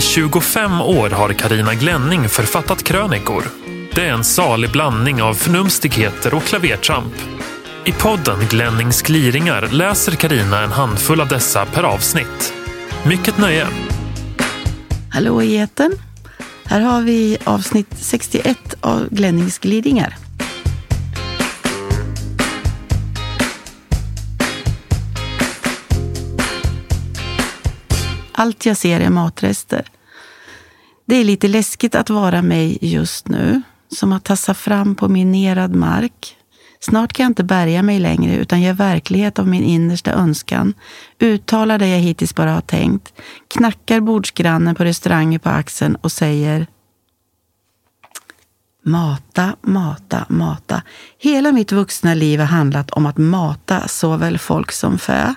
I 25 år har Karina Glänning författat krönikor. Det är en salig blandning av förnumstigheter och klavertramp. I podden Glennings gliringar läser Karina en handfull av dessa per avsnitt. Mycket nöje! Hallå i. Här har vi avsnitt 61 av Glennings gliringar. Allt jag ser är matrester. Det är lite läskigt att vara mig just nu, som att tassa fram på minerad mark. Snart kan jag inte bärga mig längre utan gör verklighet av min innersta önskan, uttalar det jag hittills bara har tänkt, knackar bordsgrannen på restaurangen på axeln och säger Mata, mata, mata. Hela mitt vuxna liv har handlat om att mata såväl folk som fä.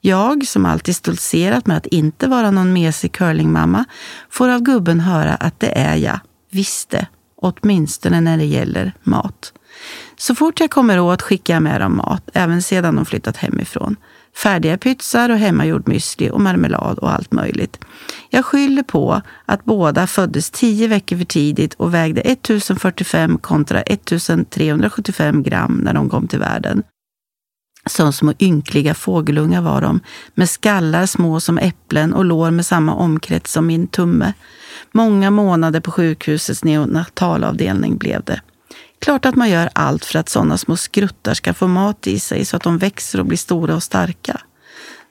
Jag, som alltid stoltserat med att inte vara någon mesig curlingmamma, får av gubben höra att det är jag, visste, åtminstone när det gäller mat. Så fort jag kommer åt skickar jag med dem mat, även sedan de flyttat hemifrån. Färdiga pytsar och hemmagjord müsli och marmelad och allt möjligt. Jag skyller på att båda föddes tio veckor för tidigt och vägde 1045 kontra 1375 gram när de kom till världen. Som små ynkliga fågelungar var de, med skallar små som äpplen och lår med samma omkrets som min tumme. Många månader på sjukhusets neonatalavdelning blev det. Klart att man gör allt för att sådana små skruttar ska få mat i sig så att de växer och blir stora och starka.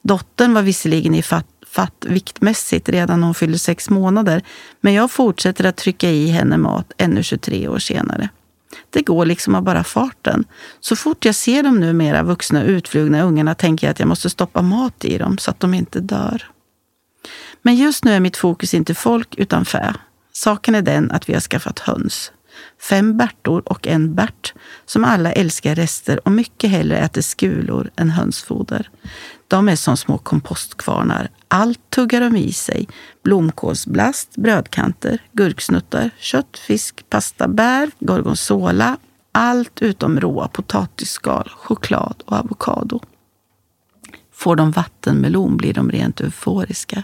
Dottern var visserligen i fatt, fatt viktmässigt redan när hon fyllde sex månader, men jag fortsätter att trycka i henne mat ännu 23 år senare. Det går liksom av bara farten. Så fort jag ser de numera vuxna utflugna ungarna tänker jag att jag måste stoppa mat i dem så att de inte dör. Men just nu är mitt fokus inte folk utan fä. Saken är den att vi har skaffat höns. Fem Bertor och en Bert som alla älskar rester och mycket hellre äter skulor än hönsfoder. De är som små kompostkvarnar. Allt tuggar de i sig. Blomkålsblast, brödkanter, gurksnuttar, kött, fisk, pasta, bär, gorgonzola. Allt utom råa potatisskal, choklad och avokado. Får de vattenmelon blir de rent euforiska.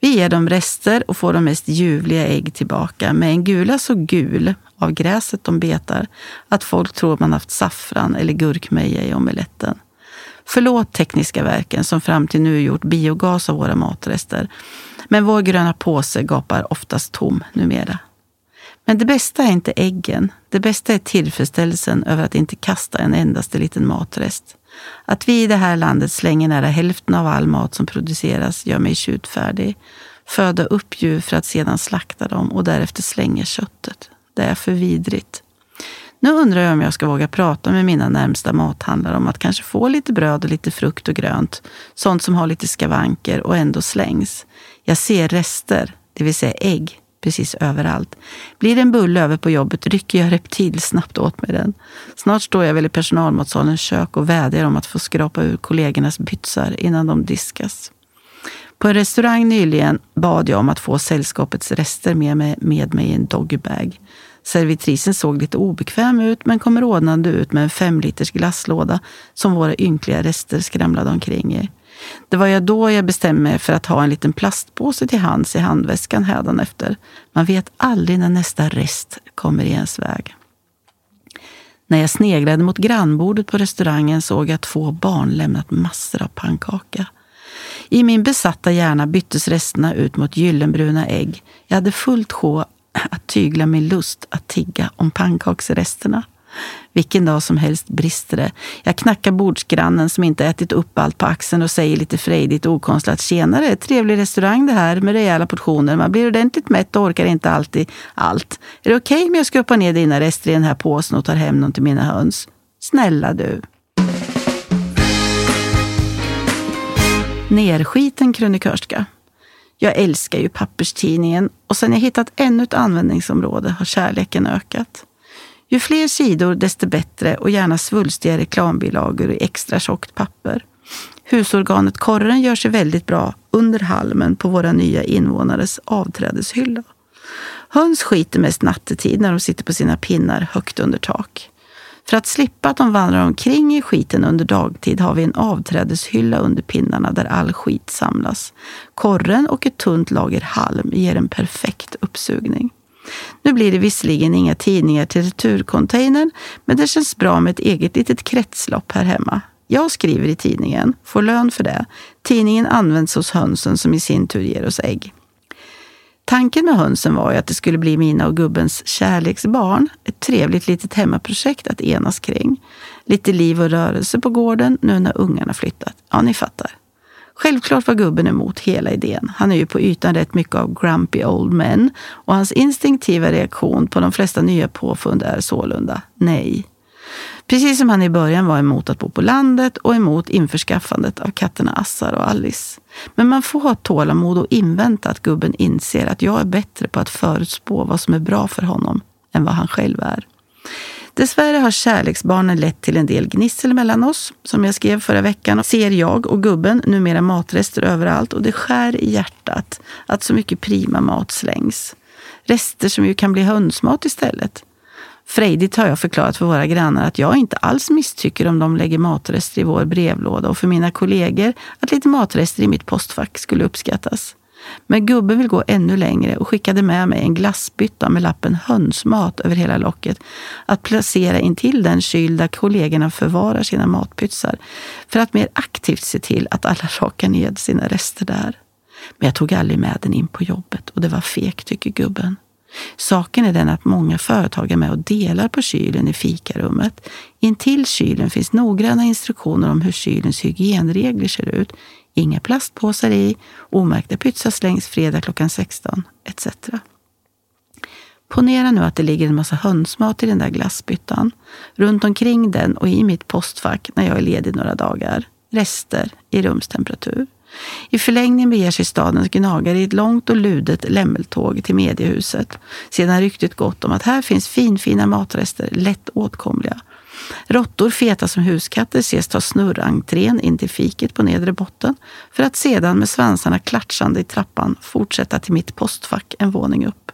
Vi ger dem rester och får de mest ljuvliga ägg tillbaka med en gula så gul av gräset de betar att folk tror man haft saffran eller gurkmeja i omeletten. Förlåt Tekniska verken som fram till nu gjort biogas av våra matrester. Men vår gröna påse gapar oftast tom numera. Men det bästa är inte äggen. Det bästa är tillfredsställelsen över att inte kasta en endaste liten matrest. Att vi i det här landet slänger nära hälften av all mat som produceras gör mig tjutfärdig. Föda upp djur för att sedan slakta dem och därefter slänga köttet. Det är för vidrigt. Nu undrar jag om jag ska våga prata med mina närmsta mathandlare om att kanske få lite bröd och lite frukt och grönt. Sånt som har lite skavanker och ändå slängs. Jag ser rester, det vill säga ägg, precis överallt. Blir det en bulle över på jobbet rycker jag reptilsnabbt åt mig den. Snart står jag väl i personalmatsalens kök och vädjar om att få skrapa ur kollegornas bytsar innan de diskas. På en restaurang nyligen bad jag om att få sällskapets rester med mig, med mig i en doggybag. Servitrisen såg lite obekväm ut men kom rådnande ut med en fem liters glasslåda som våra ynkliga rester skramlade omkring i. Det var jag då jag bestämde mig för att ha en liten plastpåse till hands i handväskan hädanefter. Man vet aldrig när nästa rest kommer i ens väg. När jag sneglade mot grannbordet på restaurangen såg jag att två barn lämnat massor av pannkaka. I min besatta hjärna byttes resterna ut mot gyllenbruna ägg. Jag hade fullt sjå att tygla min lust att tigga om pannkaksresterna. Vilken dag som helst brister det. Jag knackar bordsgrannen som inte ätit upp allt på axeln och säger lite frejdigt och okonstlat tjenare, trevlig restaurang det här med rejäla portioner. Man blir ordentligt mätt och orkar inte alltid allt. Är det okej okay om jag skruppar ner dina rester i den här påsen och tar hem någon till mina höns? Snälla du. Nerskiten krönikörska. Jag älskar ju papperstidningen och sen jag hittat ännu ett användningsområde har kärleken ökat. Ju fler sidor desto bättre och gärna svulstiga reklambilagor i extra tjockt papper. Husorganet korren gör sig väldigt bra under halmen på våra nya invånares avträdeshylla. Höns skiter mest nattetid när de sitter på sina pinnar högt under tak. För att slippa att de vandrar omkring i skiten under dagtid har vi en avträdeshylla under pinnarna där all skit samlas. Korren och ett tunt lager halm ger en perfekt uppsugning. Nu blir det visserligen inga tidningar till returcontainern, men det känns bra med ett eget litet kretslopp här hemma. Jag skriver i tidningen, får lön för det. Tidningen används hos hönsen som i sin tur ger oss ägg. Tanken med hönsen var ju att det skulle bli mina och gubbens kärleksbarn. Ett trevligt litet hemmaprojekt att enas kring. Lite liv och rörelse på gården nu när ungarna flyttat. Ja, ni fattar. Självklart var gubben emot hela idén. Han är ju på ytan rätt mycket av grumpy old men och hans instinktiva reaktion på de flesta nya påfund är sålunda nej. Precis som han i början var emot att bo på landet och emot införskaffandet av katterna Assar och Alice. Men man får ha tålamod och invänta att gubben inser att jag är bättre på att förutspå vad som är bra för honom än vad han själv är. Dessvärre har kärleksbarnen lett till en del gnissel mellan oss. Som jag skrev förra veckan ser jag och gubben numera matrester överallt och det skär i hjärtat att så mycket prima mat slängs. Rester som ju kan bli hönsmat istället. Frejdigt har jag förklarat för våra grannar att jag inte alls misstycker om de lägger matrester i vår brevlåda och för mina kollegor att lite matrester i mitt postfack skulle uppskattas. Men gubben vill gå ännu längre och skickade med mig en glassbytta med lappen hönsmat över hela locket att placera intill den kyl där kollegorna förvarar sina matpytsar för att mer aktivt se till att alla rakar ned sina rester där. Men jag tog aldrig med den in på jobbet och det var fegt, tycker gubben. Saken är den att många företag är med och delar på kylen i fikarummet. Intill kylen finns noggranna instruktioner om hur kylens hygienregler ser ut. Inga plastpåsar i, omärkta pytsar slängs fredag klockan 16 etc. Ponera nu att det ligger en massa hönsmat i den där glassbyttan. Runt omkring den och i mitt postfack när jag är ledig några dagar. Rester i rumstemperatur. I förlängningen beger sig stadens gnagare i ett långt och ludet lämmeltåg till mediehuset. Sedan ryktet gått om att här finns finfina matrester, lätt åtkomliga. Råttor feta som huskatter ses ta snurrentrén in till fiket på nedre botten för att sedan med svansarna klatschande i trappan fortsätta till mitt postfack en våning upp.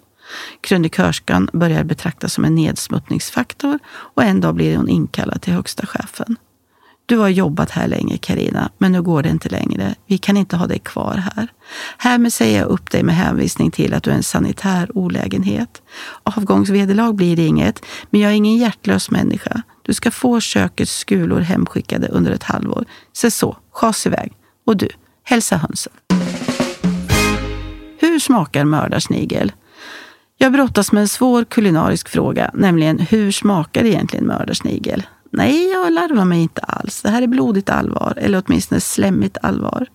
Krönikörskan börjar betraktas som en nedsmuttningsfaktor och en dag blir hon inkallad till högsta chefen. Du har jobbat här länge, Karina, men nu går det inte längre. Vi kan inte ha dig kvar här. Härmed säger jag upp dig med hänvisning till att du är en sanitär olägenhet. Avgångsvederlag blir det inget, men jag är ingen hjärtlös människa. Du ska få kökets skulor hemskickade under ett halvår. Se så, schas iväg. Och du, hälsa hönsen. Hur smakar mördarsnigel? Jag brottas med en svår kulinarisk fråga, nämligen hur smakar egentligen mördarsnigel? Nej, jag larvar mig inte alls. Det här är blodigt allvar, eller åtminstone slemmigt allvar.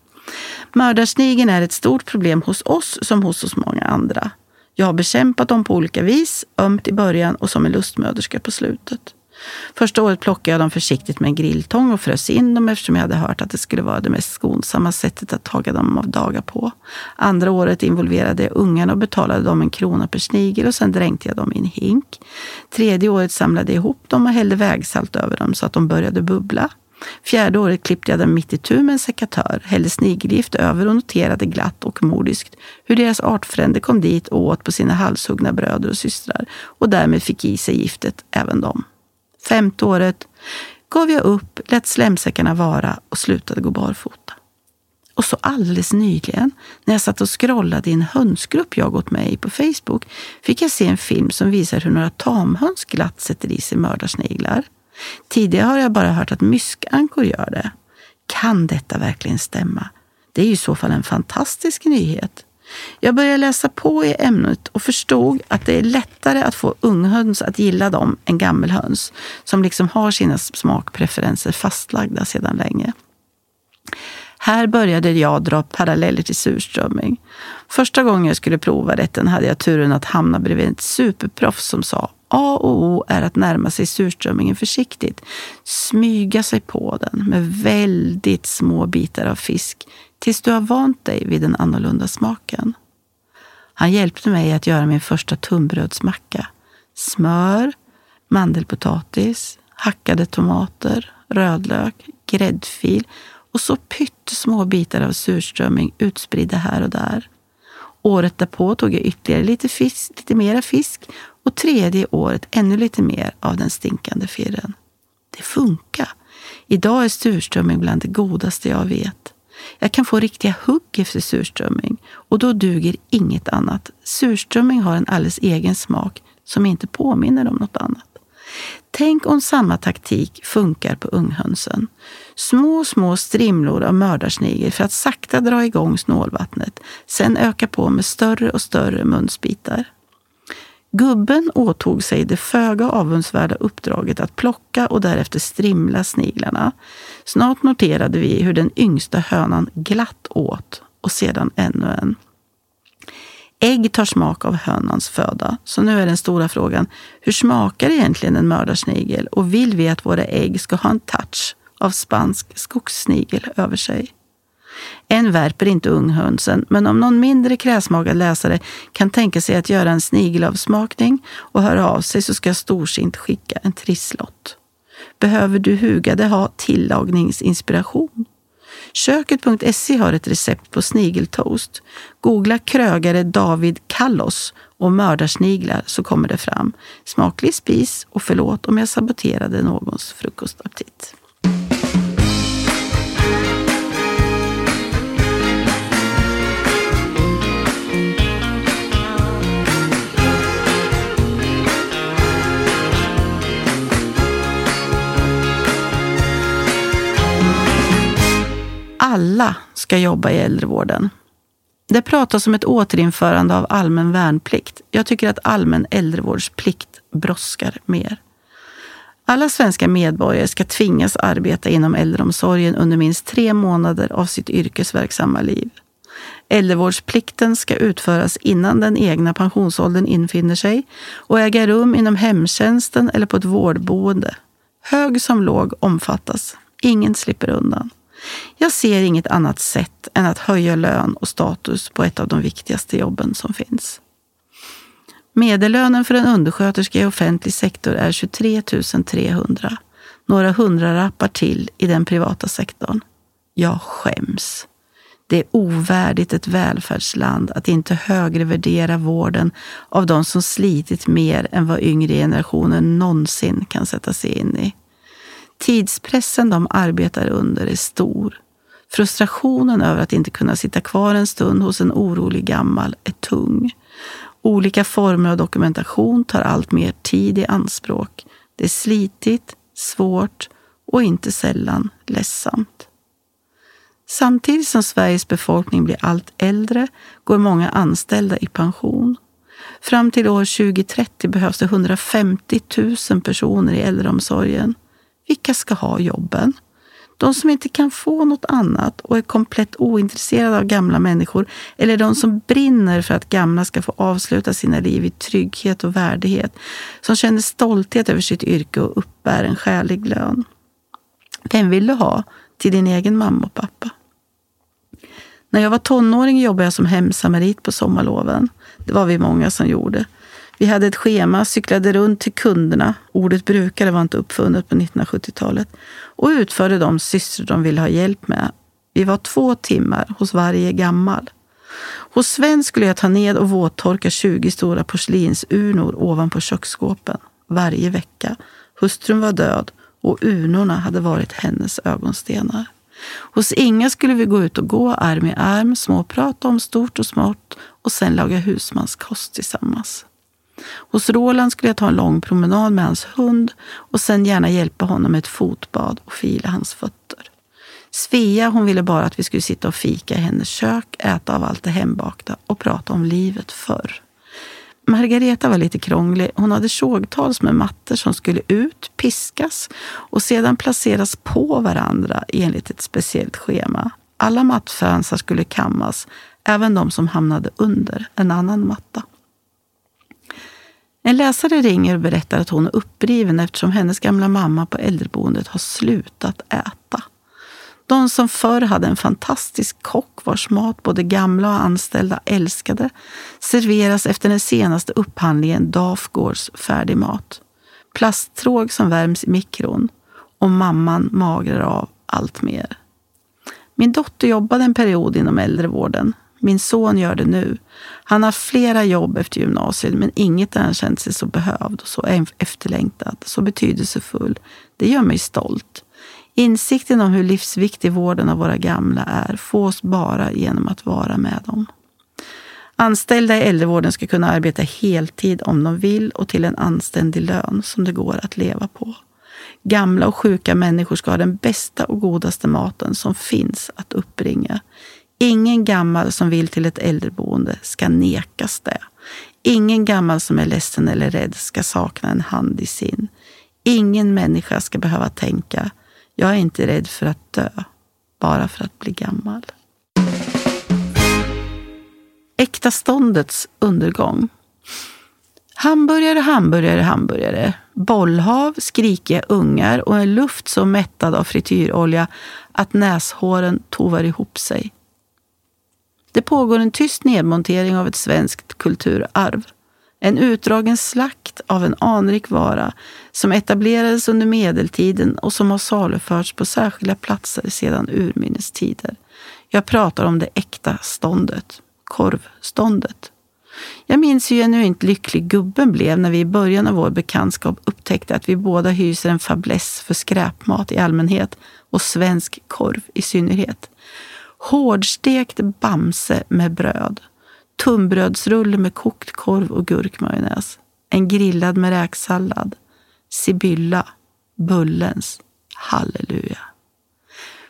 Mördarsnigeln är ett stort problem hos oss som hos så många andra. Jag har bekämpat dem på olika vis, ömt i början och som en lustmöderska på slutet. Första året plockade jag dem försiktigt med en grilltång och frös in dem eftersom jag hade hört att det skulle vara det mest skonsamma sättet att taga dem av dagar på. Andra året involverade jag ungarna och betalade dem en krona per snigel och sen dränkte jag dem i en hink. Tredje året samlade jag ihop dem och hällde vägsalt över dem så att de började bubbla. Fjärde året klippte jag dem mitt i tur med en sekatör, hällde snigelgift över och noterade glatt och modiskt hur deras artfränder kom dit och åt på sina halshuggna bröder och systrar och därmed fick i sig giftet även de. Femte året gav jag upp, lät slemsäckarna vara och slutade gå barfota. Och så alldeles nyligen, när jag satt och scrollade i en hönsgrupp jag gått med i på Facebook, fick jag se en film som visar hur några tamhöns glatt sätter i sig mördarsniglar. Tidigare har jag bara hört att myskankor gör det. Kan detta verkligen stämma? Det är ju i så fall en fantastisk nyhet. Jag började läsa på i ämnet och förstod att det är lättare att få unghöns att gilla dem än gammelhöns som liksom har sina smakpreferenser fastlagda sedan länge. Här började jag dra paralleller till surströmming. Första gången jag skulle prova rätten hade jag turen att hamna bredvid ett superproffs som sa A och O är att närma sig surströmmingen försiktigt. Smyga sig på den med väldigt små bitar av fisk tills du har vant dig vid den annorlunda smaken. Han hjälpte mig att göra min första tunnbrödsmacka. Smör, mandelpotatis, hackade tomater, rödlök, gräddfil och så pyttesmå bitar av surströmming utspridda här och där. Året därpå tog jag ytterligare lite, fisk, lite mera fisk och tredje året ännu lite mer av den stinkande firren. Det funkar. Idag är surströmming bland det godaste jag vet. Jag kan få riktiga hugg efter surströmming och då duger inget annat. Surströmming har en alldeles egen smak som inte påminner om något annat. Tänk om samma taktik funkar på unghönsen. Små, små strimlor av mördarsnigel för att sakta dra igång snålvattnet. Sen öka på med större och större munsbitar. Gubben åtog sig det föga avundsvärda uppdraget att plocka och därefter strimla sniglarna. Snart noterade vi hur den yngsta hönan glatt åt och sedan ännu en. Ägg tar smak av hönans föda. Så nu är den stora frågan, hur smakar egentligen en mördarsnigel och vill vi att våra ägg ska ha en touch av spansk skogssnigel över sig? En värper inte unghönsen, men om någon mindre kräsmagad läsare kan tänka sig att göra en snigelavsmakning och höra av sig så ska jag storsint skicka en trisslott. Behöver du hugade ha tillagningsinspiration? Köket.se har ett recept på snigeltoast. Googla krögare David Kallos och mördarsniglar så kommer det fram. Smaklig spis och förlåt om jag saboterade någons frukostaptit. Alla ska jobba i äldrevården. Det pratas om ett återinförande av allmän värnplikt. Jag tycker att allmän äldrevårdsplikt brådskar mer. Alla svenska medborgare ska tvingas arbeta inom äldreomsorgen under minst tre månader av sitt yrkesverksamma liv. Äldrevårdsplikten ska utföras innan den egna pensionsåldern infinner sig och äga rum inom hemtjänsten eller på ett vårdboende. Hög som låg omfattas. Ingen slipper undan. Jag ser inget annat sätt än att höja lön och status på ett av de viktigaste jobben som finns. Medellönen för en undersköterska i offentlig sektor är 23 300. Några hundralappar till i den privata sektorn. Jag skäms. Det är ovärdigt ett välfärdsland att inte högre värdera vården av de som slitit mer än vad yngre generationer någonsin kan sätta sig in i. Tidspressen de arbetar under är stor. Frustrationen över att inte kunna sitta kvar en stund hos en orolig gammal är tung. Olika former av dokumentation tar allt mer tid i anspråk. Det är slitigt, svårt och inte sällan ledsamt. Samtidigt som Sveriges befolkning blir allt äldre går många anställda i pension. Fram till år 2030 behövs det 150 000 personer i äldreomsorgen. Vilka ska ha jobben? De som inte kan få något annat och är komplett ointresserade av gamla människor eller de som brinner för att gamla ska få avsluta sina liv i trygghet och värdighet. Som känner stolthet över sitt yrke och uppbär en skälig lön. Vem vill du ha till din egen mamma och pappa? När jag var tonåring jobbade jag som hemsamarit på sommarloven. Det var vi många som gjorde. Vi hade ett schema, cyklade runt till kunderna, ordet brukare var inte uppfunnet på 1970-talet, och utförde de sysslor de ville ha hjälp med. Vi var två timmar hos varje gammal. Hos Sven skulle jag ta ned och våttorka 20 stora porslinsurnor ovanpå köksskåpen varje vecka. Hustrun var död och urnorna hade varit hennes ögonstenar. Hos Inga skulle vi gå ut och gå arm i arm, småprata om stort och smått och sen laga husmanskost tillsammans. Hos Roland skulle jag ta en lång promenad med hans hund och sen gärna hjälpa honom med ett fotbad och fila hans fötter. Svea hon ville bara att vi skulle sitta och fika i hennes kök, äta av allt det hembakta och prata om livet förr. Margareta var lite krånglig. Hon hade sågtals med mattor som skulle ut, piskas och sedan placeras på varandra enligt ett speciellt schema. Alla mattfönsar skulle kammas, även de som hamnade under en annan matta. En läsare ringer och berättar att hon är uppriven eftersom hennes gamla mamma på äldreboendet har slutat äta. De som förr hade en fantastisk kock vars mat både gamla och anställda älskade serveras efter den senaste upphandlingen Dafgårds färdigmat. Plasttråg som värms i mikron och mamman magrar av allt mer. Min dotter jobbade en period inom äldrevården. Min son gör det nu. Han har flera jobb efter gymnasiet, men inget där han känt sig så behövd och så efterlängtad, så betydelsefull. Det gör mig stolt. Insikten om hur livsviktig vården av våra gamla är fås bara genom att vara med dem. Anställda i äldrevården ska kunna arbeta heltid om de vill och till en anständig lön som det går att leva på. Gamla och sjuka människor ska ha den bästa och godaste maten som finns att uppbringa. Ingen gammal som vill till ett äldreboende ska nekas det. Ingen gammal som är ledsen eller rädd ska sakna en hand i sin. Ingen människa ska behöva tänka, jag är inte rädd för att dö, bara för att bli gammal. Äkta ståndets undergång. Hamburgare, hamburgare, hamburgare. Bollhav, skrikiga ungar och en luft så mättad av frityrolja att näshåren tovar ihop sig. Det pågår en tyst nedmontering av ett svenskt kulturarv. En utdragen slakt av en anrik vara som etablerades under medeltiden och som har saluförts på särskilda platser sedan urminnes tider. Jag pratar om det äkta ståndet, korvståndet. Jag minns hur genuint lycklig gubben blev när vi i början av vår bekantskap upptäckte att vi båda hyser en fäbless för skräpmat i allmänhet och svensk korv i synnerhet. Hårdstekt bamse med bröd, tunnbrödsrulle med kokt korv och gurkmajonnäs, en grillad med räksallad, sibylla, bullens, halleluja.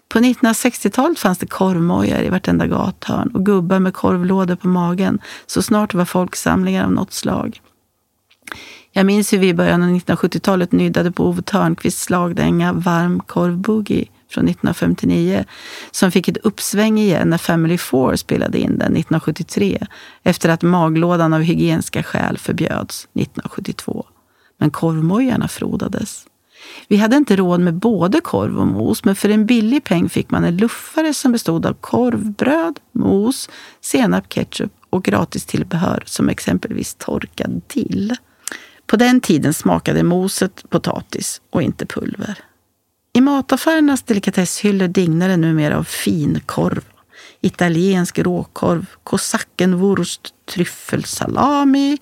På 1960-talet fanns det korvmojar i vartenda gathörn och gubbar med korvlådor på magen. Så snart det var folksamlingar av något slag. Jag minns hur vi i början av 1970-talet nyddade på Ove Thörnqvists slagdänga Varm korv boogie från 1959 som fick ett uppsväng igen när Family Four spelade in den 1973 efter att maglådan av hygieniska skäl förbjöds 1972. Men korvmojarna frodades. Vi hade inte råd med både korv och mos, men för en billig peng fick man en luffare som bestod av korvbröd, mos, senap, ketchup och gratis tillbehör som exempelvis torkad dill. På den tiden smakade moset potatis och inte pulver. I mataffärernas delikatesshyllor dignar det numera av finkorv, italiensk råkorv, kosackenwurst, tryffelsalami,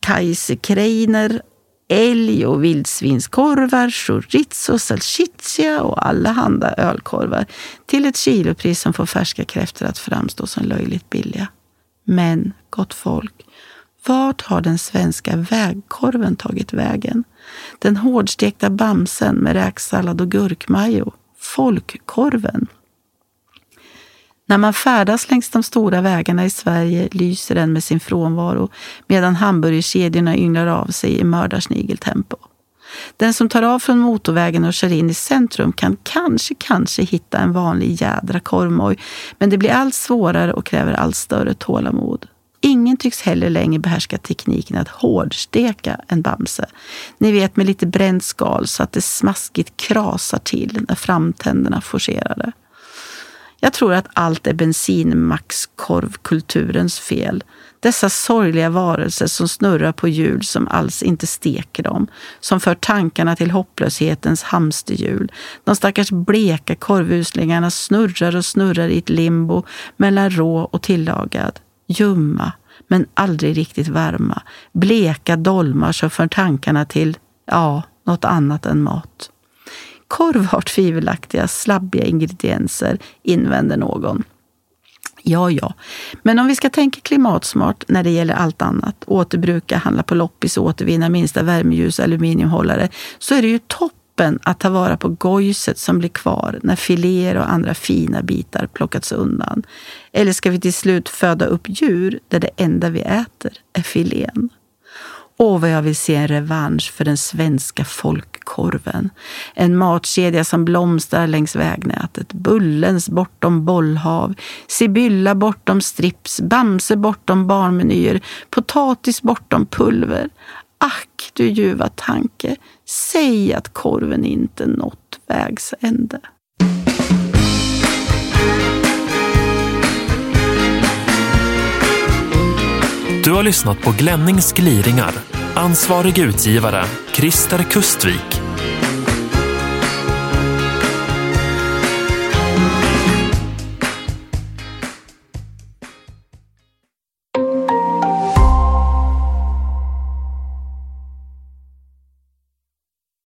kaiserkreiner, älg och vildsvinskorvar, chorizo, salsiccia och allehanda ölkorvar till ett kilopris som får färska kräftor att framstå som löjligt billiga. Men, gott folk, vart har den svenska vägkorven tagit vägen? Den hårdstekta bamsen med räksallad och gurkmajo. Folkkorven. När man färdas längs de stora vägarna i Sverige lyser den med sin frånvaro medan hamburgerkedjorna ynglar av sig i mördarsnigeltempo. Den som tar av från motorvägen och kör in i centrum kan kanske, kanske hitta en vanlig jädra korvmoj, men det blir allt svårare och kräver allt större tålamod. Ingen tycks heller längre behärska tekniken att hårdsteka en Bamse. Ni vet med lite bränt skal så att det smaskigt krasar till när framtänderna forcerar det. Jag tror att allt är bensinmaxkorvkulturens fel. Dessa sorgliga varelser som snurrar på hjul som alls inte steker dem, som för tankarna till hopplöshetens hamsterhjul. De stackars bleka korvuslingarna snurrar och snurrar i ett limbo mellan rå och tillagad ljumma, men aldrig riktigt varma. Bleka dolmar som för tankarna till, ja, något annat än mat. Korv har tvivelaktiga, slabbiga ingredienser, invänder någon. Ja, ja. Men om vi ska tänka klimatsmart när det gäller allt annat, återbruka, handla på loppis och återvinna minsta värmeljus aluminiumhållare, så är det ju topp toppen att ta vara på gojset som blir kvar när filéer och andra fina bitar plockats undan? Eller ska vi till slut föda upp djur där det enda vi äter är filén? Åh, vad jag vill se en revansch för den svenska folkkorven. En matkedja som blomstrar längs vägnätet. Bullens bortom bollhav. Sibylla bortom strips. Bamse bortom barnmenyer. Potatis bortom pulver. Ack du ljuva tanke, säg att korven inte nått vägs ände. Du har lyssnat på Glennings gliringar. Ansvarig utgivare, Christer Kustvik.